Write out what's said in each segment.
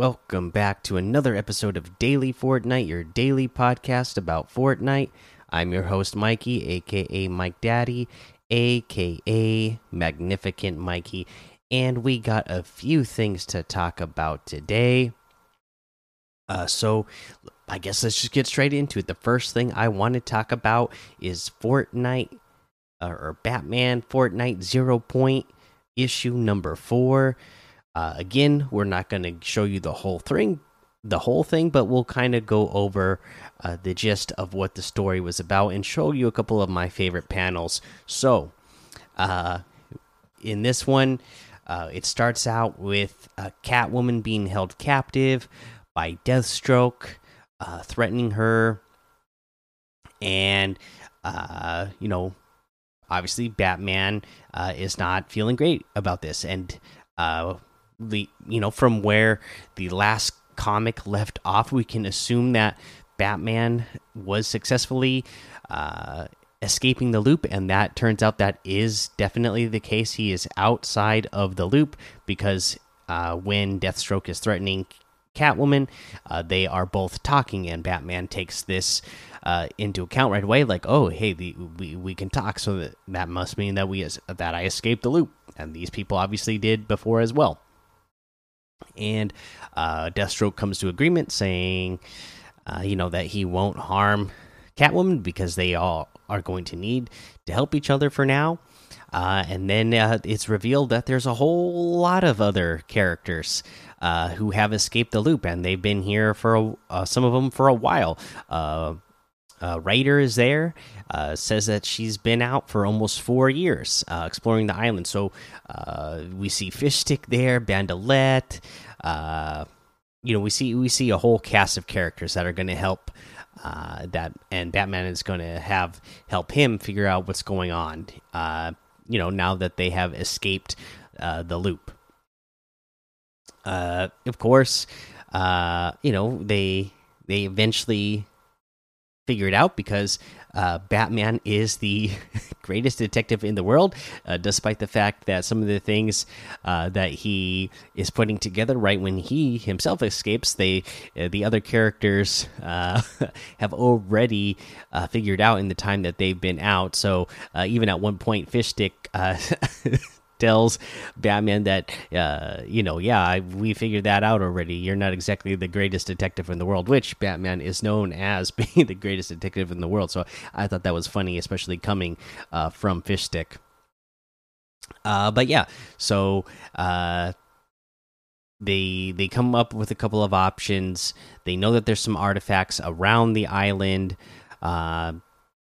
Welcome back to another episode of Daily Fortnite, your daily podcast about Fortnite. I'm your host, Mikey, aka Mike Daddy, aka Magnificent Mikey, and we got a few things to talk about today. Uh, so, I guess let's just get straight into it. The first thing I want to talk about is Fortnite uh, or Batman Fortnite Zero Point issue number four. Uh, again, we're not going to show you the whole thing, the whole thing, but we'll kind of go over uh, the gist of what the story was about and show you a couple of my favorite panels. So, uh, in this one, uh, it starts out with a Catwoman being held captive by Deathstroke, uh, threatening her, and uh, you know, obviously Batman is not feeling great about this, and the you know from where the last comic left off, we can assume that Batman was successfully uh, escaping the loop, and that turns out that is definitely the case. He is outside of the loop because uh, when Deathstroke is threatening Catwoman, uh, they are both talking, and Batman takes this uh, into account right away. Like, oh, hey, the, we we can talk, so that that must mean that we that I escaped the loop, and these people obviously did before as well and uh, Deathstroke comes to agreement saying, uh, you know, that he won't harm Catwoman because they all are going to need to help each other for now. Uh, and then uh, it's revealed that there's a whole lot of other characters uh, who have escaped the loop, and they've been here for a, uh, some of them for a while. Uh, Ryder is there, uh, says that she's been out for almost four years uh, exploring the island. So uh, we see Fishstick there, Bandolette. Uh, you know, we see we see a whole cast of characters that are going to help. Uh, that and Batman is going to have help him figure out what's going on. You know, now that they have escaped the loop. of course, you know they they eventually figure it out because uh, Batman is the greatest detective in the world, uh, despite the fact that some of the things uh, that he is putting together right when he himself escapes, they uh, the other characters uh, have already uh, figured out in the time that they've been out. So even at one point, Fishstick tells Batman that, uh, you know, yeah, I, we figured that out already. You're not exactly the greatest detective in the world, which Batman is known as being the greatest detective in the world. So I thought that was funny, especially coming uh, from Fishstick. Uh, but yeah, so uh, they they come up with a couple of options. They know that there's some artifacts around the island. Uh,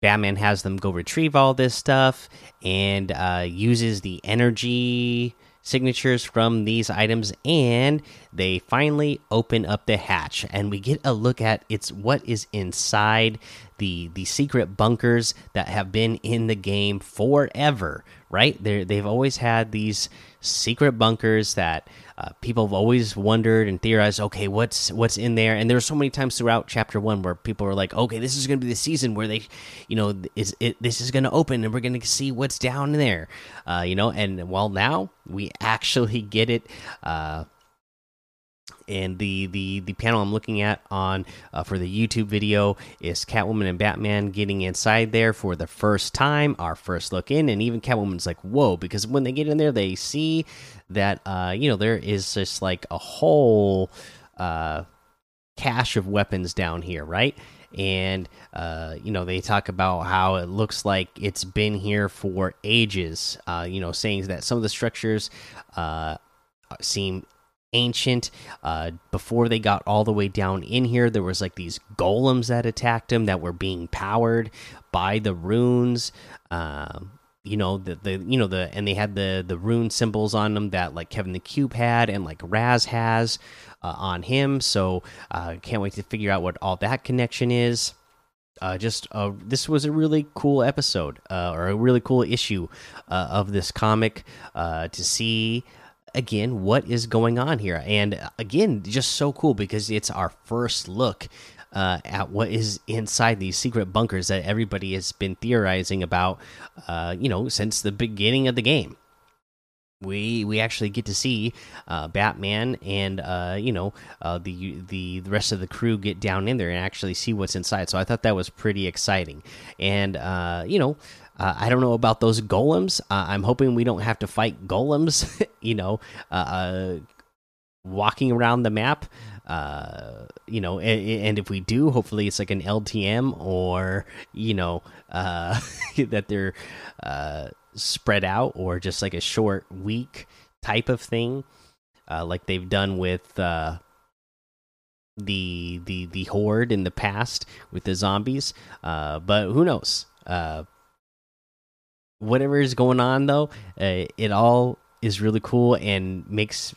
Batman has them go retrieve all this stuff and uh, uses the energy signatures from these items and they finally open up the hatch and we get a look at it's what is inside the the secret bunkers that have been in the game forever right? They they've always had these secret bunkers that uh, people have always wondered and theorized okay what's what's in there? And there were so many times throughout chapter one where people were like okay this is going to be the season where they you know is it this is going to open and we're going to see what's down there uh, you know? And well now we actually get it uh, and the the the panel I'm looking at on uh, for the YouTube video is Catwoman and Batman getting inside there for the first time, our first look in, and even Catwoman's like, "Whoa!" Because when they get in there, they see that uh, you know there is just like a whole uh, cache of weapons down here, right? And uh, you know they talk about how it looks like it's been here for ages. Uh, you know, saying that some of the structures uh, seem ancient uh, before they got all the way down in here there was like these golems that attacked them that were being powered by the runes. Um, you know the the you know the and they had the the rune symbols on them that like Kevin the Cube had and like Raz has uh, on him. So uh, can't wait to figure out what all that connection is. Uh, just uh, this was a really cool episode uh, or a really cool issue uh, of this comic uh, to see again what is going on here and again just so cool because it's our first look uh, at what is inside these secret bunkers that everybody has been theorizing about uh, you know since the beginning of the game we we actually get to see uh, Batman and uh, you know uh, the the the rest of the crew get down in there and actually see what's inside. So I thought that was pretty exciting. And uh, you know, uh, I don't know about those golems. Uh, I'm hoping we don't have to fight golems. you know, walking around the map. you know, and, and, if we do, hopefully it's like an LTM or you know that they're spread out or just like a short week type of thing, uh, like they've done with uh, the the the horde in the past with the zombies. Uh, but who knows? Uh, whatever is going on though, uh, it all is really cool and makes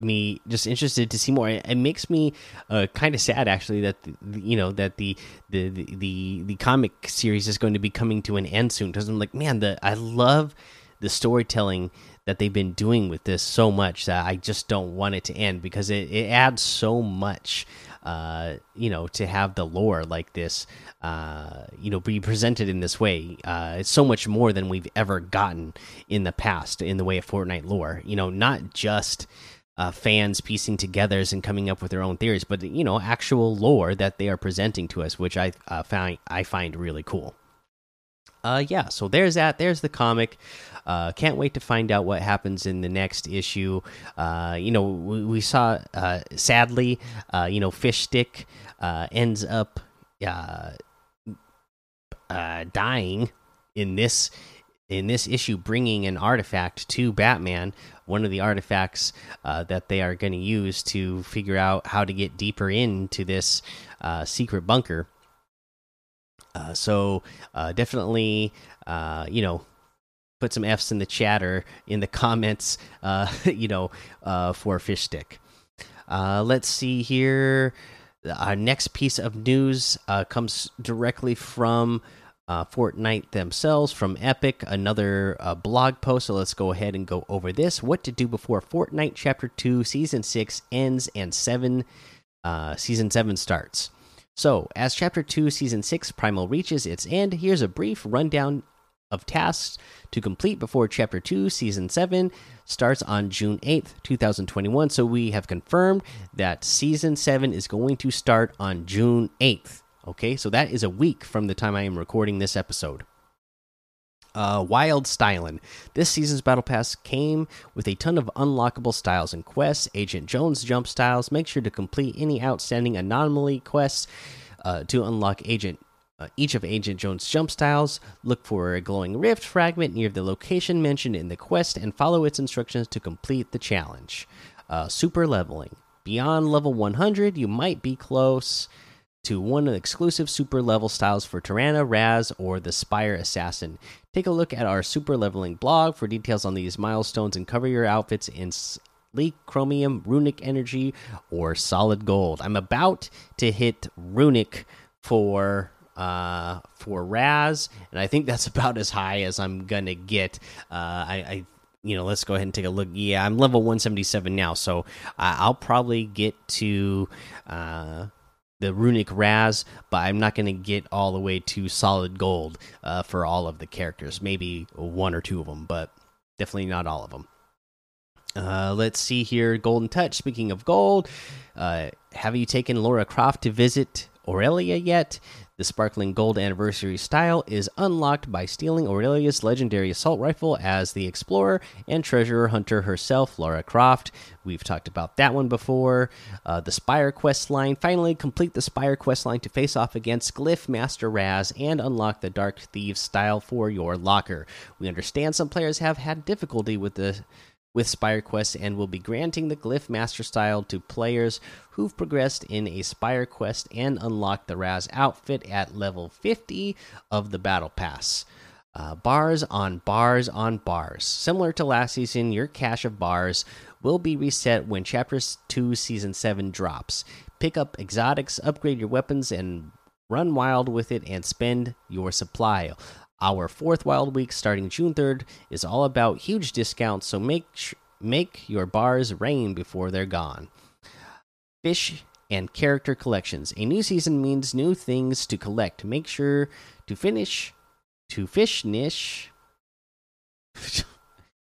me just interested to see more. It, makes me uh, kind of sad actually that the, you know that the, the the the the comic series is going to be coming to an end soon. Because I'm like, man, the I love the storytelling that they've been doing with this so much that I just don't want it to end because it, it adds so much. Uh, you know, to have the lore like this, uh, you know, be presented in this way, uh, it's so much more than we've ever gotten in the past in the way of Fortnite lore. You know, not just uh, fans piecing together and coming up with their own theories, but you know, actual lore that they are presenting to us, which I uh, find I find really cool. Uh, yeah, so there's that. There's the comic. Uh, can't wait to find out what happens in the next issue. Uh, you know, we, we saw, uh, sadly, uh, you know, Fish Stick uh, ends up dying in this in this issue, bringing an artifact to Batman one of the artifacts that they are going to use to figure out how to get deeper into this secret bunker. Uh, so uh, definitely, uh, you know, put some F's in the chatter in the comments, uh, you know, for Fish Stick. let's see here. Our next piece of news comes directly from uh, Fortnite themselves from Epic, another uh, blog post. So let's go ahead and go over this. What to do before Fortnite Chapter 2 Season 6 ends and 7 uh, Season 7 starts. So, as Chapter 2 Season 6 Primal reaches its end, here's a brief rundown of tasks to complete before Chapter 2 Season 7 starts on June 8th, 2021. So, we have confirmed that Season 7 is going to start on June 8th. Okay, so that is a week from the time I am recording this episode. Uh, Wild Stylin. This season's Battle Pass came with a ton of unlockable styles and quests. Agent Jones jump styles. Make sure to complete any outstanding anomaly quests uh, to unlock Agent uh, each of Agent Jones' jump styles. Look for a glowing rift fragment near the location mentioned in the quest and follow its instructions to complete the challenge. Uh, super leveling. Beyond level 100, you might be close to one of exclusive super level styles for Tarana, Raz, or the Spire Assassin. Take a look at our super leveling blog for details on these milestones and cover your outfits in sleek chromium, runic energy, or solid gold. I'm about to hit runic for uh for Raz, and I think that's about as high as I'm gonna get. Uh, I, I you know, let's go ahead and take a look. Yeah, I'm level 177 now, so uh, I'll probably get to uh, the runic Raz, but I'm not going to get all the way to solid gold uh, for all of the characters. Maybe one or two of them, but definitely not all of them. Uh, let's see here. Golden Touch. Speaking of gold, uh, have you taken laura Croft to visit Aurelia yet? The sparkling gold anniversary style is unlocked by stealing Aurelia's legendary assault rifle as the explorer and treasure hunter herself, Laura Croft. We've talked about that one before. Uh, the Spire quest line. Finally, complete the Spire quest line to face off against Glyph Master Raz and unlock the Dark Thieves style for your locker. We understand some players have had difficulty with the with Spire Quest and will be granting the Glyph Master style to players who've progressed in a Spire Quest and unlocked the Raz outfit at level 50 of the Battle Pass. Uh, bars on bars on bars. Similar to last season, your cache of bars will be reset when Chapter 2 Season 7 drops. Pick up exotics, upgrade your weapons, and run wild with it and spend your supply. Our fourth Wild Week starting June 3rd is all about huge discounts, so make make your bars rain before they're gone. Fish and character collections. A new season means new things to collect. Make sure to finish to fish niche.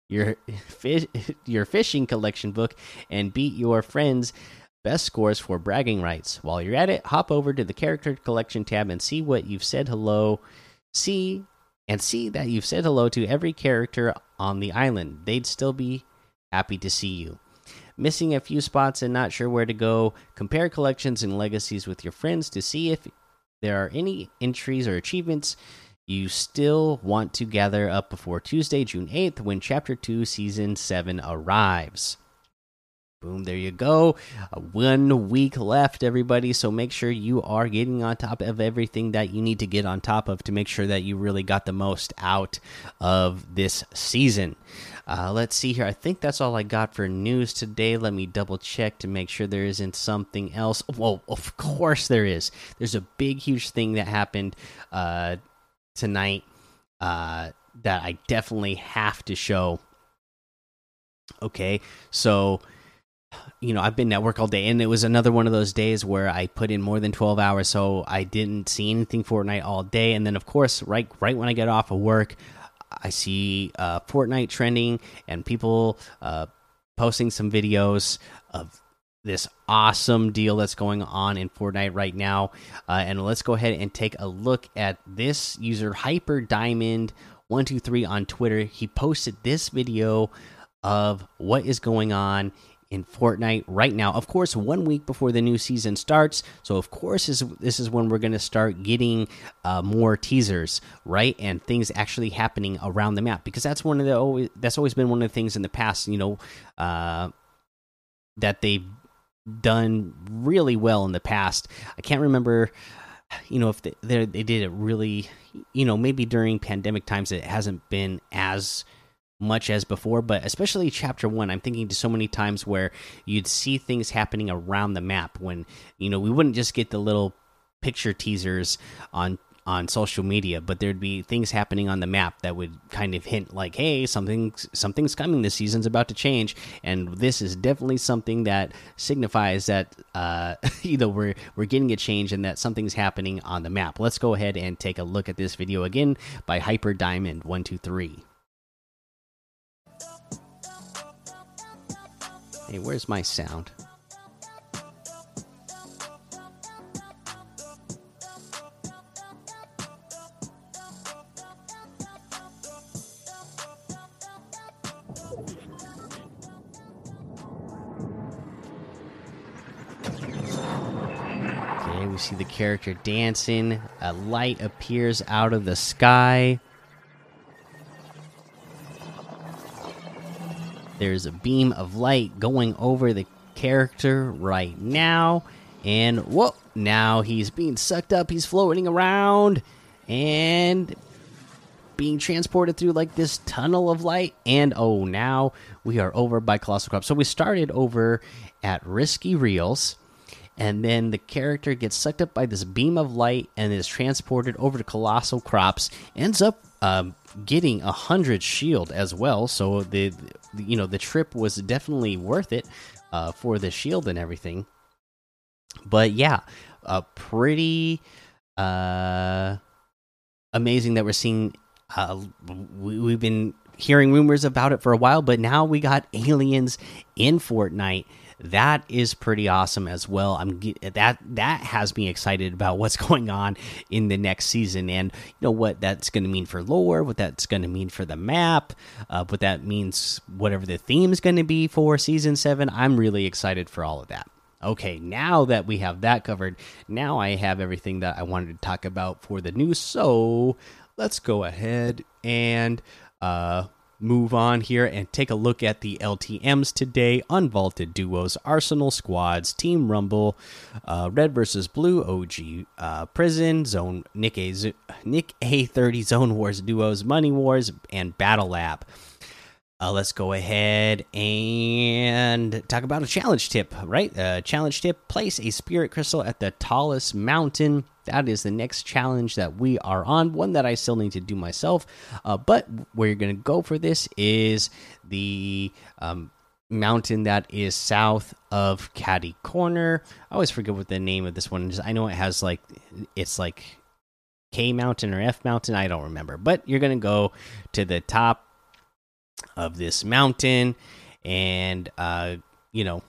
your fish, your fishing collection book and beat your friends best scores for bragging rights. While you're at it, hop over to the character collection tab and see what you've said hello. See and see that you've said hello to every character on the island. They'd still be happy to see you. Missing a few spots and not sure where to go? Compare collections and legacies with your friends to see if there are any entries or achievements you still want to gather up before Tuesday, June 8th, when Chapter 2, Season 7 arrives. Boom, there you go. Uh, one week left, everybody. So make sure you are getting on top of everything that you need to get on top of to make sure that you really got the most out of this season. Uh, let's see here. I think that's all I got for news today. Let me double check to make sure there isn't something else. Well, of course there is. There's a big, huge thing that happened uh, tonight uh, that I definitely have to show. Okay, so you know, I've been at work all day, and it was another one of those days where I put in more than twelve hours, so I didn't see anything Fortnite all day. And then, of course, right right when I get off of work, I see uh, Fortnite trending and people uh, posting some videos of this awesome deal that's going on in Fortnite right now. Uh, and let's go ahead and take a look at this user Hyper Diamond one two three on Twitter. He posted this video of what is going on in Fortnite right now. Of course, one week before the new season starts. So, of course, this, this is when we're going to start getting uh, more teasers, right? And things actually happening around the map because that's one of the always that's always been one of the things in the past. You know, uh, that they've done really well in the past. I can't remember. You know, if they, they did it really, you know, maybe during pandemic times, it hasn't been as much as before, but especially chapter one, I'm thinking to so many times where you'd see things happening around the map when you know we wouldn't just get the little picture teasers on on social media, but there'd be things happening on the map that would kind of hint like, "Hey, something's something's coming. This season's about to change," and this is definitely something that signifies that uh, you know we're we're getting a change and that something's happening on the map. Let's go ahead and take a look at this video again by Hyper Diamond One Two Three. Hey, where's my sound? Okay, we see the character dancing. A light appears out of the sky. There's a beam of light going over the character right now. And whoa, now he's being sucked up. He's floating around and being transported through like this tunnel of light. And oh, now we are over by Colossal Crop. So we started over at Risky Reels. And then the character gets sucked up by this beam of light and is transported over to Colossal Crops. Ends up um, getting a hundred shield as well. So the, the, you know the trip was definitely worth it uh, for the shield and everything. But yeah, a pretty uh, amazing that we're seeing. Uh, we, we've been hearing rumors about it for a while, but now we got aliens in Fortnite that is pretty awesome as well. I'm that that has me excited about what's going on in the next season, and you know what that's going to mean for lore, what that's going to mean for the map, uh, what that means, whatever the theme is going to be for season seven. I'm really excited for all of that. Okay, now that we have that covered, now I have everything that I wanted to talk about for the news. So let's go ahead and uh, move on here and take a look at the LTMs today. Unvaulted duos, Arsenal squads, Team Rumble, uh, Red versus Blue, OG uh, Prison, Zone Nick A Nick A thirty Zone Wars duos, Money Wars, and Battle Lab. Uh, let's go ahead and talk about a challenge tip, right? Uh, challenge tip place a spirit crystal at the tallest mountain. That is the next challenge that we are on, one that I still need to do myself. Uh, but where you're going to go for this is the um, mountain that is south of Catty Corner. I always forget what the name of this one is. I know it has like, it's like K Mountain or F Mountain. I don't remember. But you're going to go to the top of this mountain, and uh, you know,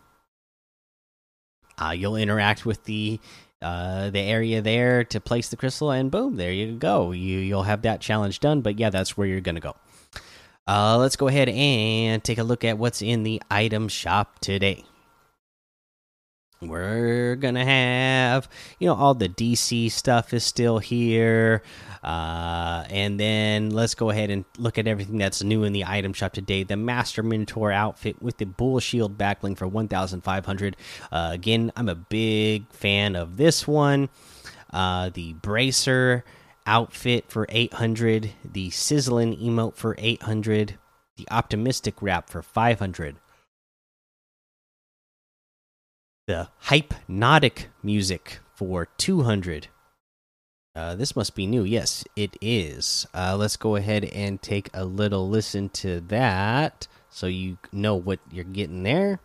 uh, you'll interact with the uh, the area there to place the crystal, and boom, there you go. You you'll have that challenge done. But yeah, that's where you're gonna go. Uh, let's go ahead and take a look at what's in the item shop today. We're gonna have, you know, all the DC stuff is still here. Uh, and then let's go ahead and look at everything that's new in the item shop today. The Master mentor outfit with the Bull Shield backbling for 1,500. Uh, again, I'm a big fan of this one. Uh, the Bracer outfit for 800. The Sizzling emote for 800. The Optimistic wrap for 500 the hypnotic music for 200 uh, this must be new. Yes it is. Uh, let's go ahead and take a little listen to that so you know what you're getting there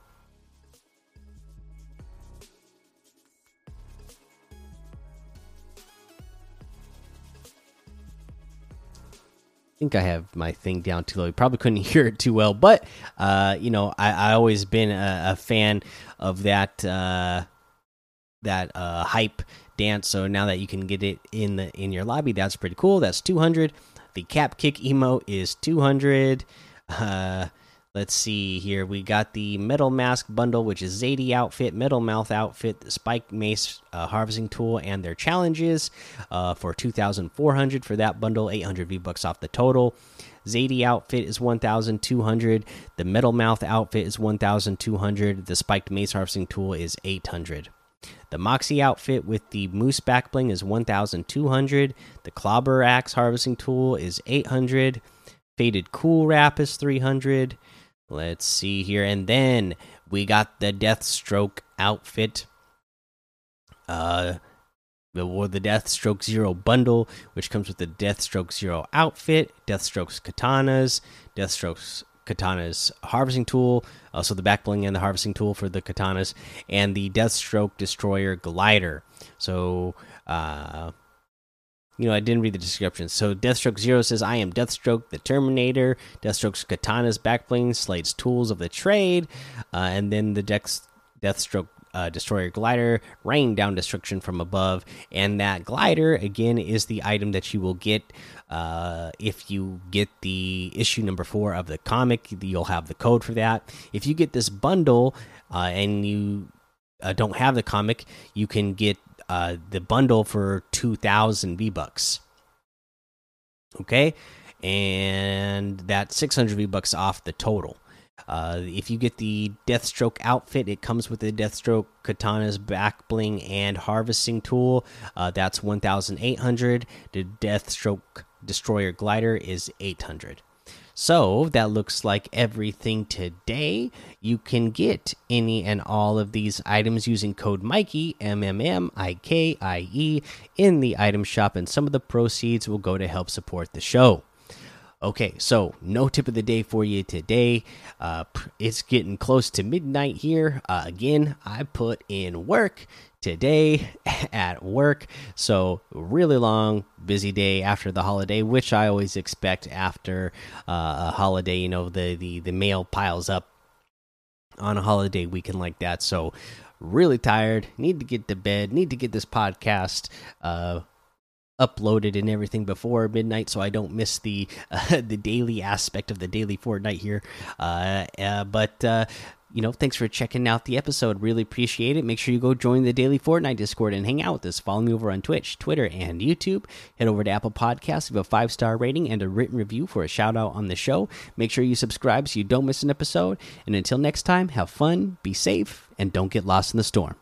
think I have my thing down too low. You probably couldn't hear it too well, but uh, you know, I, I always been a, a fan of that uh, that uh, hype dance. So now that you can get it in the in your lobby, that's pretty cool. That's two hundred. The cap kick emo is two hundred. Uh, Let's see here. We got the Metal Mask bundle, which is Zadie outfit, Metal Mouth outfit, the Spike Mace uh, harvesting tool, and their challenges uh, for 2,400 for that bundle, 800 V bucks off the total. Zadie outfit is 1,200. The Metal Mouth outfit is 1,200. The Spiked Mace harvesting tool is 800. The Moxie outfit with the Moose back bling is 1,200. The Clobber Axe harvesting tool is 800. Faded Cool Wrap is 300. Let's see here. And then we got the Deathstroke outfit. Uh or the Deathstroke Zero bundle, which comes with the Deathstroke Zero outfit, Deathstroke's katanas, Deathstroke's katanas harvesting tool, also the back bling and the harvesting tool for the katanas, and the Deathstroke Destroyer glider. So, uh, you know, I didn't read the description. So Deathstroke Zero says, I am Deathstroke the Terminator. Deathstroke's katana's backbling, Slade's tools of the trade. Uh, and then the Dex Deathstroke uh, Destroyer glider, rain down destruction from above. And that glider, again, is the item that you will get uh, if you get the issue number four of the comic. You'll have the code for that. If you get this bundle uh, and you uh, don't have the comic, you can get uh, the bundle for 2000 V bucks. Okay, and that's 600 V bucks off the total. Uh, if you get the Deathstroke outfit, it comes with the Deathstroke Katana's back bling and harvesting tool. Uh, that's 1,800. The Deathstroke Destroyer glider is 800. So that looks like everything today. You can get any and all of these items using code Mikey M M M I K I E in the item shop, and some of the proceeds will go to help support the show. Okay, so no tip of the day for you today. Uh, it's getting close to midnight here. Uh, again, I put in work today at work. So, really long, busy day after the holiday, which I always expect after uh, a holiday. You know, the, the, the mail piles up on a holiday weekend like that. So, really tired, need to get to bed, need to get this podcast. Uh, uploaded and everything before midnight so I don't miss the uh, the daily aspect of the daily Fortnite here. Uh, uh, but uh, you know, thanks for checking out the episode. Really appreciate it. Make sure you go join the Daily Fortnite Discord and hang out with us. Follow me over on Twitch, Twitter, and YouTube. Head over to Apple Podcasts, give a five star rating and a written review for a shout out on the show. Make sure you subscribe so you don't miss an episode. And until next time, have fun, be safe, and don't get lost in the storm.